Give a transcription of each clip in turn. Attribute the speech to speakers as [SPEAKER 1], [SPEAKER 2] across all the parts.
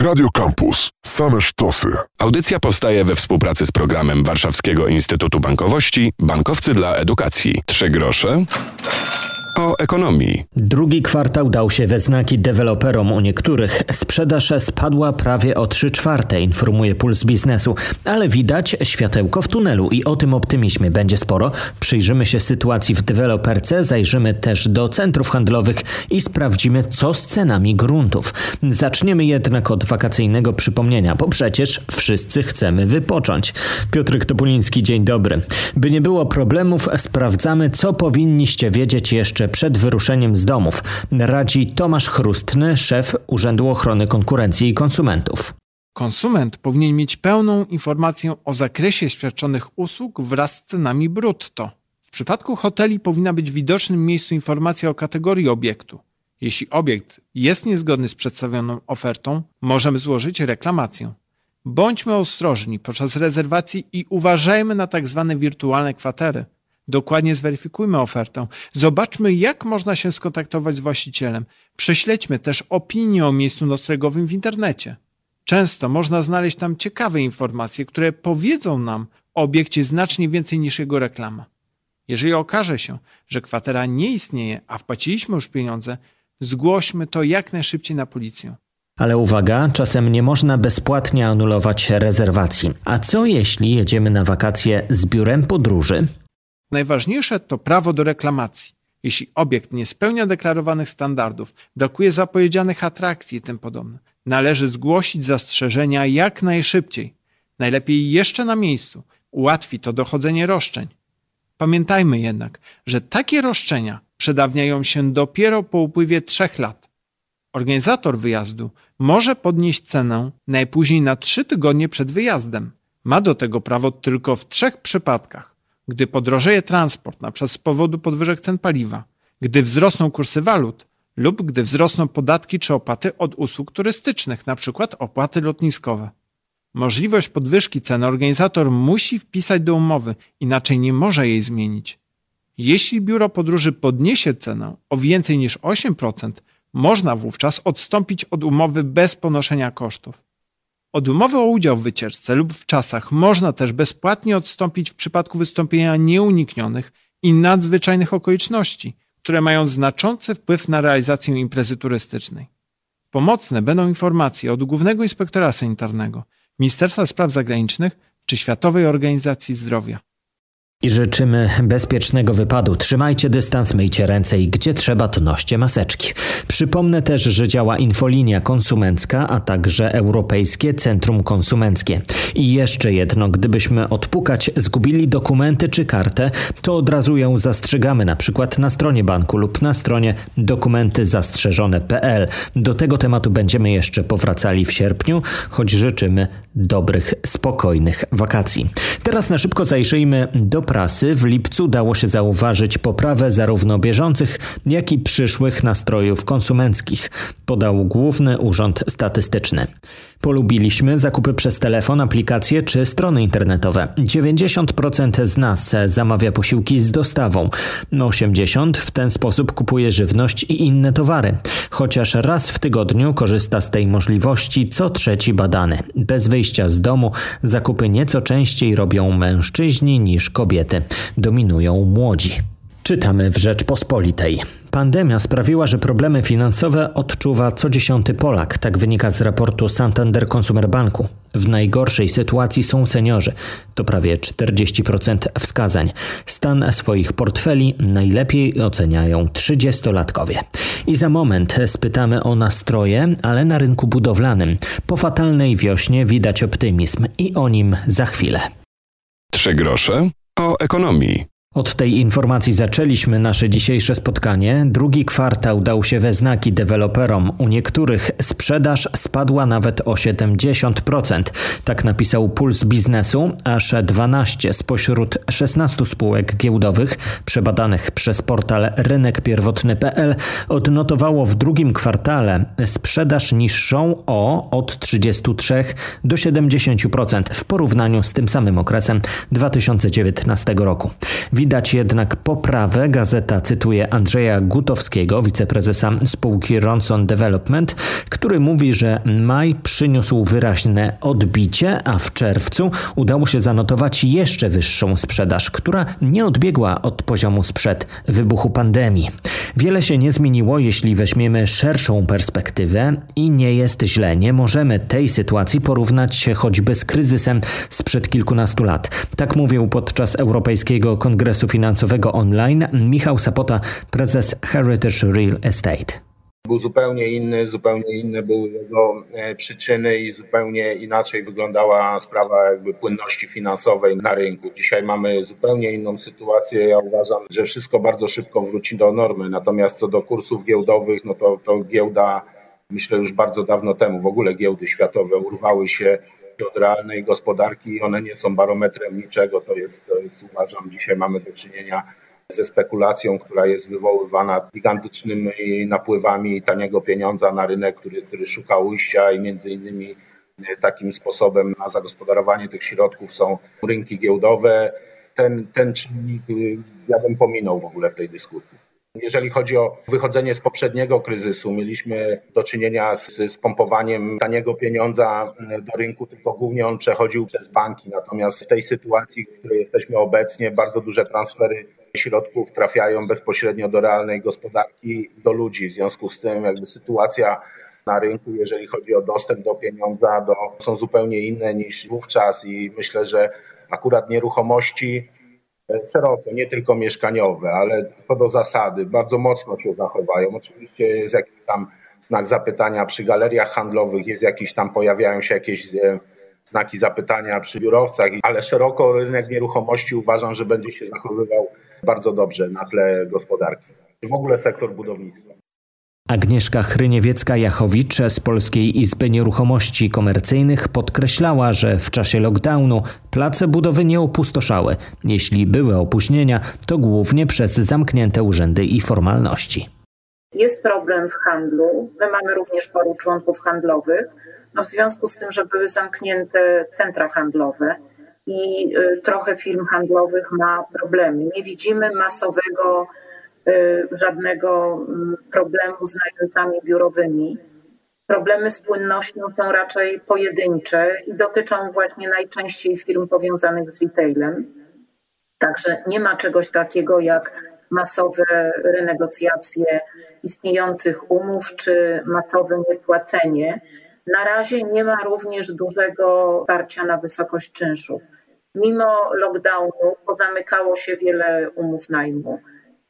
[SPEAKER 1] Radio Campus. Same sztosy.
[SPEAKER 2] Audycja powstaje we współpracy z programem Warszawskiego Instytutu Bankowości Bankowcy dla Edukacji. Trzy grosze o ekonomii.
[SPEAKER 3] Drugi kwartał dał się we znaki deweloperom u niektórych. Sprzedaż spadła prawie o 3 czwarte, informuje Puls Biznesu, ale widać światełko w tunelu i o tym optymizmie będzie sporo. Przyjrzymy się sytuacji w deweloperce, zajrzymy też do centrów handlowych i sprawdzimy, co z cenami gruntów. Zaczniemy jednak od wakacyjnego przypomnienia, bo przecież wszyscy chcemy wypocząć. Piotr Topuliński, dzień dobry. By nie było problemów, sprawdzamy, co powinniście wiedzieć jeszcze przed wyruszeniem z domów, radzi Tomasz Chrustny, szef Urzędu Ochrony Konkurencji i Konsumentów.
[SPEAKER 4] Konsument powinien mieć pełną informację o zakresie świadczonych usług wraz z cenami brutto. W przypadku hoteli powinna być w widocznym miejscu informacja o kategorii obiektu. Jeśli obiekt jest niezgodny z przedstawioną ofertą, możemy złożyć reklamację. Bądźmy ostrożni podczas rezerwacji i uważajmy na tzw. Tak wirtualne kwatery. Dokładnie zweryfikujmy ofertę. Zobaczmy, jak można się skontaktować z właścicielem. Prześledźmy też opinię o miejscu noclegowym w internecie. Często można znaleźć tam ciekawe informacje, które powiedzą nam o obiekcie znacznie więcej niż jego reklama. Jeżeli okaże się, że kwatera nie istnieje, a wpłaciliśmy już pieniądze, zgłośmy to jak najszybciej na policję.
[SPEAKER 3] Ale uwaga, czasem nie można bezpłatnie anulować rezerwacji. A co jeśli jedziemy na wakacje z biurem podróży?
[SPEAKER 4] Najważniejsze to prawo do reklamacji. Jeśli obiekt nie spełnia deklarowanych standardów, brakuje zapowiedzianych atrakcji i tym podobne, należy zgłosić zastrzeżenia jak najszybciej. Najlepiej jeszcze na miejscu. Ułatwi to dochodzenie roszczeń. Pamiętajmy jednak, że takie roszczenia przedawniają się dopiero po upływie trzech lat. Organizator wyjazdu może podnieść cenę najpóźniej na trzy tygodnie przed wyjazdem. Ma do tego prawo tylko w trzech przypadkach gdy podrożeje transport, np. z powodu podwyżek cen paliwa, gdy wzrosną kursy walut lub gdy wzrosną podatki czy opłaty od usług turystycznych, np. opłaty lotniskowe. Możliwość podwyżki cen organizator musi wpisać do umowy, inaczej nie może jej zmienić. Jeśli biuro podróży podniesie cenę o więcej niż 8%, można wówczas odstąpić od umowy bez ponoszenia kosztów. Od umowy o udział w wycieczce lub w czasach można też bezpłatnie odstąpić w przypadku wystąpienia nieuniknionych i nadzwyczajnych okoliczności, które mają znaczący wpływ na realizację imprezy turystycznej. Pomocne będą informacje od Głównego Inspektora Sanitarnego, Ministerstwa Spraw Zagranicznych czy Światowej Organizacji Zdrowia.
[SPEAKER 3] I życzymy bezpiecznego wypadu. Trzymajcie dystans, myjcie ręce i gdzie trzeba, to noście maseczki. Przypomnę też, że działa infolinia konsumencka, a także Europejskie Centrum Konsumenckie. I jeszcze jedno, gdybyśmy odpukać zgubili dokumenty czy kartę, to od razu ją zastrzegamy, na przykład na stronie banku lub na stronie dokumentyzastrzeżone.pl. Do tego tematu będziemy jeszcze powracali w sierpniu, choć życzymy dobrych, spokojnych wakacji. Teraz na szybko zajrzyjmy do prasy w lipcu dało się zauważyć poprawę zarówno bieżących, jak i przyszłych nastrojów konsumenckich, podał Główny Urząd Statystyczny. Polubiliśmy zakupy przez telefon, aplikacje czy strony internetowe. 90% z nas zamawia posiłki z dostawą. 80% w ten sposób kupuje żywność i inne towary. Chociaż raz w tygodniu korzysta z tej możliwości co trzeci badany. Bez wyjścia z domu zakupy nieco częściej robią mężczyźni niż kobiety. Dominują młodzi. Czytamy w Rzeczpospolitej. Pandemia sprawiła, że problemy finansowe odczuwa co dziesiąty Polak, tak wynika z raportu Santander Consumer Banku. W najgorszej sytuacji są seniorzy, to prawie 40% wskazań. Stan swoich portfeli najlepiej oceniają 30-latkowie. I za moment spytamy o nastroje, ale na rynku budowlanym. Po fatalnej wiośnie widać optymizm i o nim za chwilę.
[SPEAKER 2] Trzy grosze o ekonomii.
[SPEAKER 3] Od tej informacji zaczęliśmy nasze dzisiejsze spotkanie. Drugi kwartał dał się we znaki deweloperom. U niektórych sprzedaż spadła nawet o 70%. Tak napisał Puls Biznesu, aż 12 spośród 16 spółek giełdowych przebadanych przez portal rynekpierwotny.pl odnotowało w drugim kwartale sprzedaż niższą o od 33 do 70% w porównaniu z tym samym okresem 2019 roku. Widać jednak poprawę. Gazeta cytuje Andrzeja Gutowskiego, wiceprezesa spółki Ronson Development, który mówi, że maj przyniósł wyraźne odbicie, a w czerwcu udało się zanotować jeszcze wyższą sprzedaż, która nie odbiegła od poziomu sprzed wybuchu pandemii. Wiele się nie zmieniło, jeśli weźmiemy szerszą perspektywę i nie jest źle. Nie możemy tej sytuacji porównać choćby z kryzysem sprzed kilkunastu lat. Tak mówił podczas Europejskiego Kongresu Finansowego Online Michał Sapota, prezes Heritage Real Estate
[SPEAKER 5] był zupełnie inny, zupełnie inne były jego e, przyczyny i zupełnie inaczej wyglądała sprawa jakby płynności finansowej na rynku. Dzisiaj mamy zupełnie inną sytuację. Ja uważam, że wszystko bardzo szybko wróci do normy. Natomiast co do kursów giełdowych, no to, to giełda myślę już bardzo dawno temu, w ogóle giełdy światowe urwały się od realnej gospodarki i one nie są barometrem niczego. To jest, to jest uważam, dzisiaj mamy do czynienia ze spekulacją, która jest wywoływana gigantycznymi napływami taniego pieniądza na rynek, który, który szuka ujścia i między innymi e, takim sposobem na zagospodarowanie tych środków są rynki giełdowe. Ten, ten czynnik y, ja bym pominął w ogóle w tej dyskusji. Jeżeli chodzi o wychodzenie z poprzedniego kryzysu, mieliśmy do czynienia z, z pompowaniem taniego pieniądza mm, do rynku, tylko głównie on przechodził przez banki. Natomiast w tej sytuacji, w której jesteśmy obecnie, bardzo duże transfery środków trafiają bezpośrednio do realnej gospodarki, do ludzi. W związku z tym jakby sytuacja na rynku, jeżeli chodzi o dostęp do pieniądza, do, są zupełnie inne niż wówczas i myślę, że akurat nieruchomości e, szeroko, nie tylko mieszkaniowe, ale co do zasady, bardzo mocno się zachowają. Oczywiście jest jakiś tam znak zapytania przy galeriach handlowych, jest jakiś tam, pojawiają się jakieś e, znaki zapytania przy biurowcach, ale szeroko rynek nieruchomości uważam, że będzie się zachowywał bardzo dobrze na tle gospodarki. W ogóle sektor budownictwa.
[SPEAKER 3] Agnieszka Chryniewiecka-Jachowicz z Polskiej Izby Nieruchomości Komercyjnych podkreślała, że w czasie lockdownu place budowy nie opustoszały. Jeśli były opóźnienia, to głównie przez zamknięte urzędy i formalności.
[SPEAKER 6] Jest problem w handlu. My mamy również paru członków handlowych. No w związku z tym, że były zamknięte centra handlowe, i y, trochę firm handlowych ma problemy. Nie widzimy masowego y, żadnego mm, problemu z najemcami biurowymi. Problemy z płynnością są raczej pojedyncze i dotyczą właśnie najczęściej firm powiązanych z retailem. Także nie ma czegoś takiego jak masowe renegocjacje istniejących umów czy masowe niepłacenie. Na razie nie ma również dużego parcia na wysokość czynszów. Mimo lockdownu pozamykało się wiele umów najmu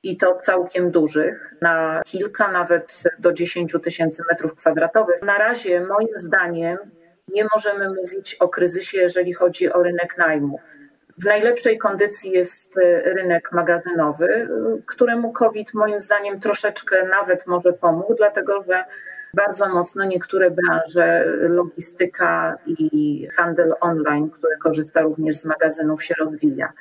[SPEAKER 6] i to całkiem dużych, na kilka, nawet do 10 tysięcy metrów kwadratowych. Na razie, moim zdaniem, nie możemy mówić o kryzysie, jeżeli chodzi o rynek najmu. W najlepszej kondycji jest rynek magazynowy, któremu COVID moim zdaniem troszeczkę nawet może pomógł, dlatego że bardzo mocno niektóre branże, logistyka i handel online, które korzysta również z magazynów, się rozwija.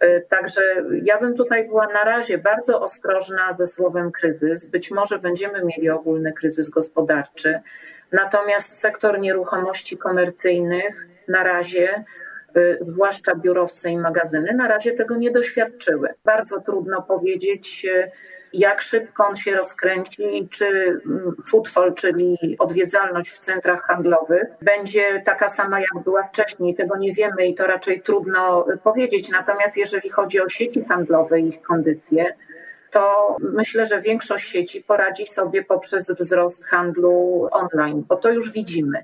[SPEAKER 6] E, także ja bym tutaj była na razie bardzo ostrożna ze słowem kryzys. Być może będziemy mieli ogólny kryzys gospodarczy, natomiast sektor nieruchomości komercyjnych na razie, e, zwłaszcza biurowce i magazyny, na razie tego nie doświadczyły. Bardzo trudno powiedzieć, e, jak szybko on się rozkręci czy mm, footfall, czyli odwiedzalność w centrach handlowych, będzie taka sama, jak była wcześniej. Tego nie wiemy i to raczej trudno powiedzieć. Natomiast jeżeli chodzi o sieci handlowe i ich kondycję, to myślę, że większość sieci poradzi sobie poprzez wzrost handlu online, bo to już widzimy.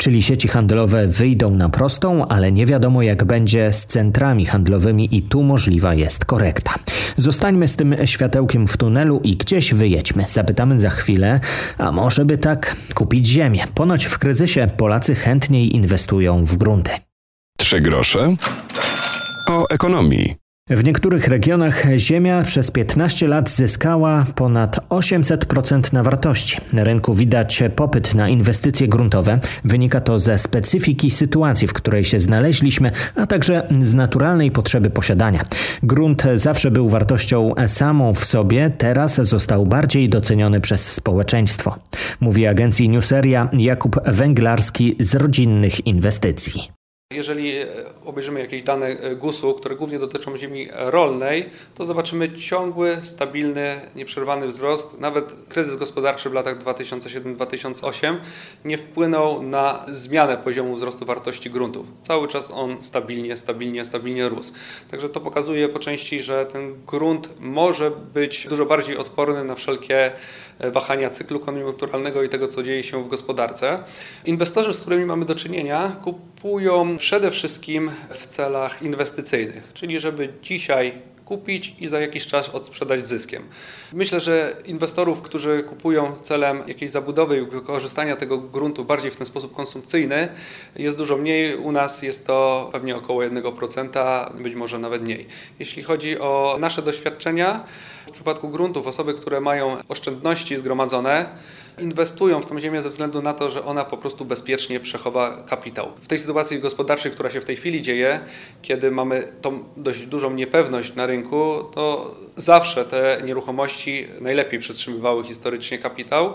[SPEAKER 3] Czyli sieci handlowe wyjdą na prostą, ale nie wiadomo jak będzie z centrami handlowymi i tu możliwa jest korekta. Zostańmy z tym światełkiem w tunelu i gdzieś wyjedźmy. Zapytamy za chwilę, a może by tak kupić ziemię. Ponoć w kryzysie Polacy chętniej inwestują w grunty.
[SPEAKER 2] Trzy grosze o ekonomii.
[SPEAKER 3] W niektórych regionach ziemia przez 15 lat zyskała ponad 800% na wartości. Na rynku widać popyt na inwestycje gruntowe. Wynika to ze specyfiki sytuacji, w której się znaleźliśmy, a także z naturalnej potrzeby posiadania. Grunt zawsze był wartością samą w sobie, teraz został bardziej doceniony przez społeczeństwo. Mówi agencji Newseria Jakub Węglarski z rodzinnych inwestycji.
[SPEAKER 7] Jeżeli obejrzymy jakieś dane e, GUS-u, które głównie dotyczą ziemi rolnej, to zobaczymy ciągły, stabilny, nieprzerwany wzrost. Nawet kryzys gospodarczy w latach 2007-2008 nie wpłynął na zmianę poziomu wzrostu wartości gruntów. Cały czas on stabilnie, stabilnie, stabilnie rósł. Także to pokazuje po części, że ten grunt może być dużo bardziej odporny na wszelkie e, wahania cyklu koniunkturalnego i tego, co dzieje się w gospodarce. Inwestorzy, z którymi mamy do czynienia, kupują przede wszystkim w celach inwestycyjnych, czyli żeby dzisiaj kupić i za jakiś czas odsprzedać zyskiem. Myślę, że inwestorów, którzy kupują celem jakiejś zabudowy i wykorzystania tego gruntu bardziej w ten sposób konsumpcyjny, jest dużo mniej. U nas jest to pewnie około 1%, być może nawet mniej. Jeśli chodzi o nasze doświadczenia, w przypadku gruntów osoby, które mają oszczędności zgromadzone, inwestują w tą ziemię ze względu na to, że ona po prostu bezpiecznie przechowa kapitał. W tej sytuacji gospodarczej, która się w tej chwili dzieje, kiedy mamy tą dość dużą niepewność na rynku, to zawsze te nieruchomości najlepiej przetrzymywały historycznie kapitał,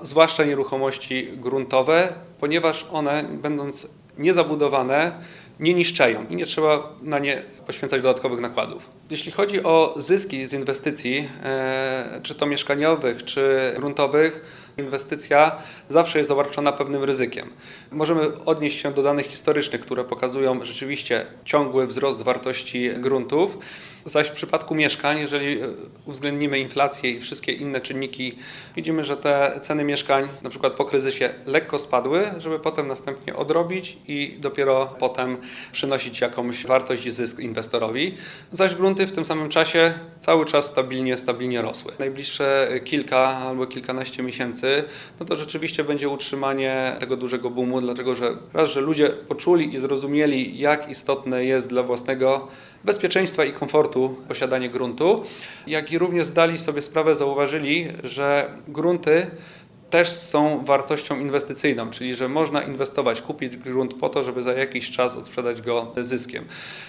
[SPEAKER 7] zwłaszcza nieruchomości gruntowe, ponieważ one, będąc niezabudowane, nie niszczeją i nie trzeba na nie poświęcać dodatkowych nakładów. Jeśli chodzi o zyski z inwestycji, e, czy to mieszkaniowych, czy gruntowych, inwestycja zawsze jest obarczona pewnym ryzykiem. Możemy odnieść się do danych historycznych, które pokazują rzeczywiście ciągły wzrost wartości gruntów. Zaś w przypadku mieszkań, jeżeli e, uwzględnimy inflację i wszystkie inne czynniki, widzimy, że te ceny mieszkań na przykład po kryzysie lekko spadły, żeby potem następnie odrobić i dopiero potem przynosić jakąś wartość i zysk inwestorowi. Zaś grunty w tym samym czasie cały czas stabilnie, stabilnie rosły. Najbliższe kilka albo kilkanaście miesięcy, no to rzeczywiście będzie utrzymanie tego dużego boomu, dlatego że raz, że ludzie poczuli i zrozumieli, jak istotne jest dla własnego bezpieczeństwa i komfortu posiadanie gruntu, jak i również zdali sobie sprawę, zauważyli, że grunty też są wartością inwestycyjną, czyli że można inwestować, kupić grunt po to, żeby za jakiś czas odsprzedać go zyskiem.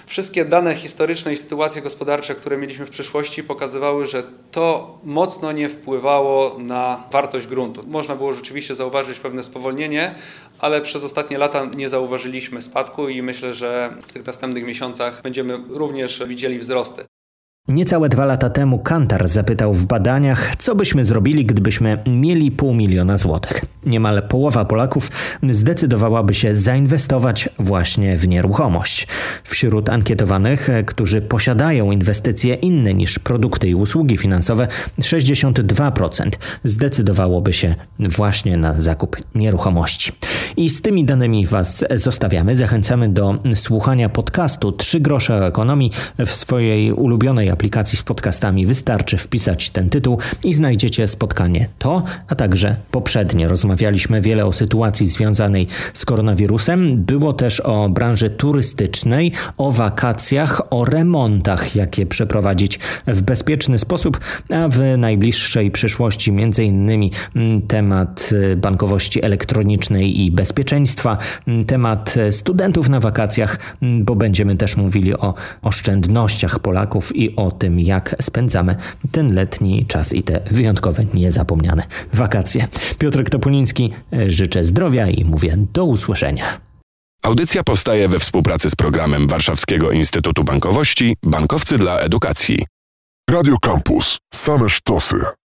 [SPEAKER 7] Wszystkie dane historyczne i sytuacje gospodarcze, które mieliśmy w przyszłości, pokazywały, że to mocno nie wpływało na wartość gruntu. Można było rzeczywiście zauważyć pewne spowolnienie, ale przez ostatnie lata nie zauważyliśmy spadku i myślę, że w tych następnych miesiącach będziemy również widzieli wzrosty.
[SPEAKER 3] Niecałe dwa lata temu Kantar zapytał w badaniach, co byśmy zrobili, gdybyśmy mieli pół miliona złotych. Niemal połowa Polaków zdecydowałaby się zainwestować właśnie w nieruchomość. Wśród ankietowanych, którzy posiadają inwestycje inne niż produkty i usługi finansowe, 62% zdecydowałoby się właśnie na zakup nieruchomości. I z tymi danymi Was zostawiamy. Zachęcamy do słuchania podcastu 3 grosze o ekonomii w swojej ulubionej aplikacji z podcastami wystarczy wpisać ten tytuł i znajdziecie spotkanie to, a także poprzednie. Rozmawialiśmy wiele o sytuacji związanej z koronawirusem. Było też o branży turystycznej, o wakacjach, o remontach, jakie przeprowadzić w bezpieczny sposób, a w najbliższej przyszłości między innymi mm, temat y, bankowości elektronicznej i bezpieczeństwa, mm, temat studentów na wakacjach, mm, bo będziemy też mówili o oszczędnościach Polaków i o o tym, jak spędzamy ten letni czas i te wyjątkowe, niezapomniane wakacje. Piotrek Topuliński, e, życzę zdrowia i mówię do usłyszenia.
[SPEAKER 2] Audycja powstaje we współpracy z programem Warszawskiego Instytutu Bankowości Bankowcy dla Edukacji.
[SPEAKER 1] Radio Campus. Same sztosy.